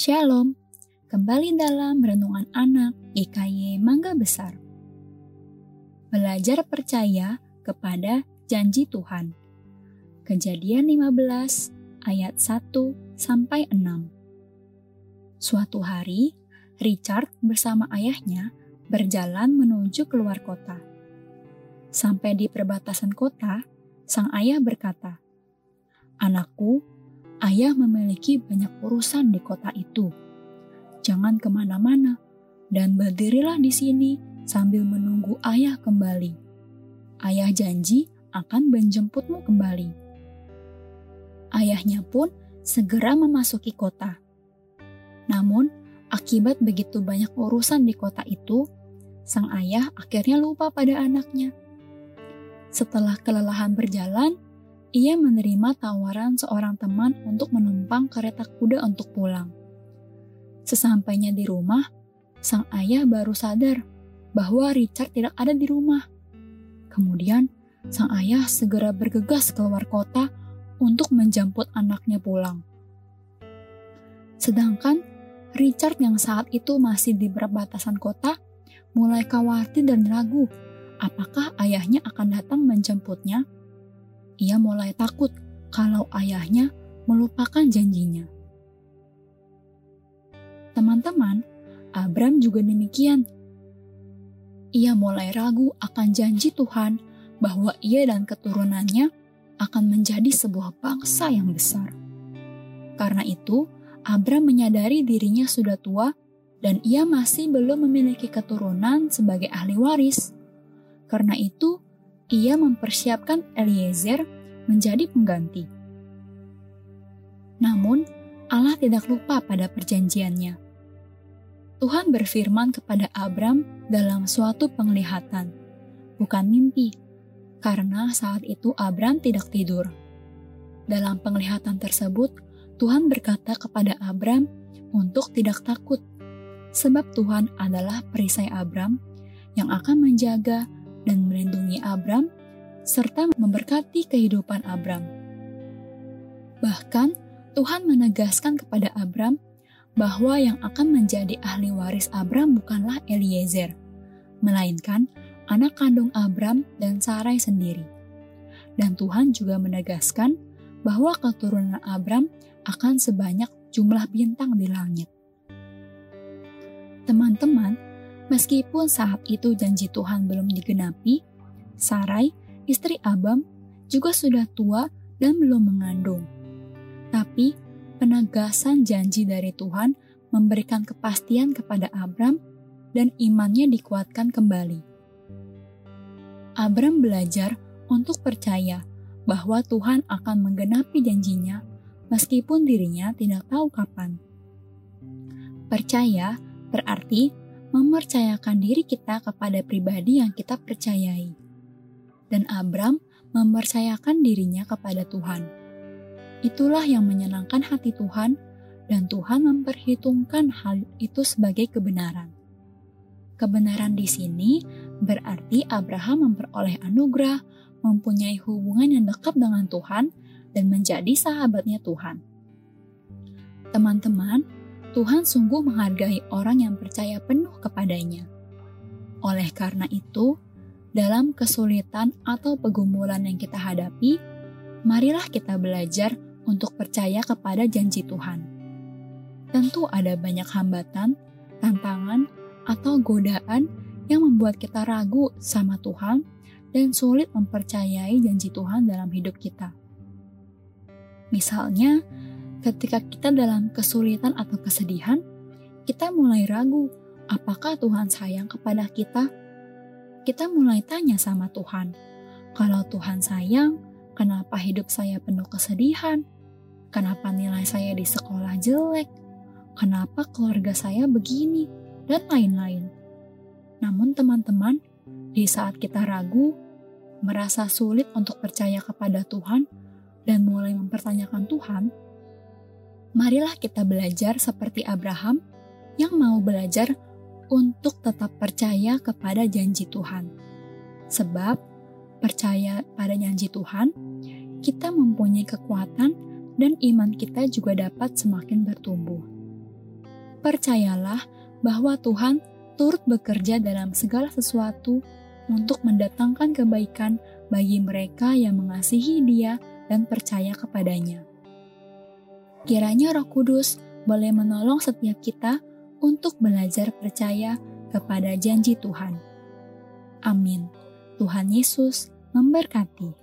Shalom, kembali dalam Renungan Anak GKY Mangga Besar. Belajar percaya kepada janji Tuhan. Kejadian 15 ayat 1 sampai 6. Suatu hari, Richard bersama ayahnya berjalan menuju keluar kota. Sampai di perbatasan kota, sang ayah berkata, "Anakku, ayah memiliki banyak urusan di kota itu. Jangan ke mana-mana, dan berdirilah di sini sambil menunggu ayah kembali. Ayah janji akan menjemputmu kembali. Ayahnya pun segera memasuki kota. Namun, akibat begitu banyak urusan di kota itu, sang ayah akhirnya lupa pada anaknya. Setelah kelelahan berjalan, ia menerima tawaran seorang teman untuk menumpang kereta kuda untuk pulang. Sesampainya di rumah, sang ayah baru sadar bahwa Richard tidak ada di rumah. Kemudian, sang ayah segera bergegas keluar kota untuk menjemput anaknya pulang. Sedangkan Richard yang saat itu masih di perbatasan kota mulai khawatir dan ragu apakah ayahnya akan datang menjemputnya ia mulai takut kalau ayahnya melupakan janjinya. Teman-teman, Abram juga demikian. Ia mulai ragu akan janji Tuhan bahwa ia dan keturunannya akan menjadi sebuah bangsa yang besar. Karena itu, Abram menyadari dirinya sudah tua dan ia masih belum memiliki keturunan sebagai ahli waris. Karena itu, ia mempersiapkan Eliezer menjadi pengganti. Namun, Allah tidak lupa pada perjanjiannya. Tuhan berfirman kepada Abram dalam suatu penglihatan, bukan mimpi, karena saat itu Abram tidak tidur. Dalam penglihatan tersebut, Tuhan berkata kepada Abram untuk tidak takut, sebab Tuhan adalah perisai Abram yang akan menjaga dan melindungi Abram serta memberkati kehidupan Abram. Bahkan Tuhan menegaskan kepada Abram bahwa yang akan menjadi ahli waris Abram bukanlah Eliezer, melainkan anak kandung Abram dan Sarai sendiri. Dan Tuhan juga menegaskan bahwa keturunan Abram akan sebanyak jumlah bintang di langit. Teman-teman, Meskipun saat itu janji Tuhan belum digenapi, Sarai, istri Abam, juga sudah tua dan belum mengandung. Tapi, penegasan janji dari Tuhan memberikan kepastian kepada Abram dan imannya dikuatkan kembali. Abram belajar untuk percaya bahwa Tuhan akan menggenapi janjinya meskipun dirinya tidak tahu kapan. Percaya berarti mempercayakan diri kita kepada pribadi yang kita percayai. Dan Abram mempercayakan dirinya kepada Tuhan. Itulah yang menyenangkan hati Tuhan, dan Tuhan memperhitungkan hal itu sebagai kebenaran. Kebenaran di sini berarti Abraham memperoleh anugerah, mempunyai hubungan yang dekat dengan Tuhan, dan menjadi sahabatnya Tuhan. Teman-teman, Tuhan sungguh menghargai orang yang percaya penuh kepadanya. Oleh karena itu, dalam kesulitan atau pergumulan yang kita hadapi, marilah kita belajar untuk percaya kepada janji Tuhan. Tentu ada banyak hambatan, tantangan, atau godaan yang membuat kita ragu sama Tuhan dan sulit mempercayai janji Tuhan dalam hidup kita. Misalnya, ketika kita dalam kesulitan atau kesedihan, kita mulai ragu apakah Tuhan sayang kepada kita. Kita mulai tanya sama Tuhan, kalau Tuhan sayang, kenapa hidup saya penuh kesedihan? Kenapa nilai saya di sekolah jelek? Kenapa keluarga saya begini? Dan lain-lain. Namun teman-teman, di saat kita ragu, merasa sulit untuk percaya kepada Tuhan, dan mulai mempertanyakan Tuhan, marilah kita belajar seperti Abraham yang mau belajar untuk tetap percaya kepada janji Tuhan. Sebab percaya pada janji Tuhan, kita mempunyai kekuatan dan iman kita juga dapat semakin bertumbuh. percayalah bahwa Tuhan turut bekerja dalam segala sesuatu untuk mendatangkan kebaikan bagi mereka yang mengasihi Dia dan percaya kepadanya. Kiranya Roh Kudus boleh menolong setiap kita untuk belajar percaya kepada janji Tuhan. Amin. Tuhan Yesus memberkati.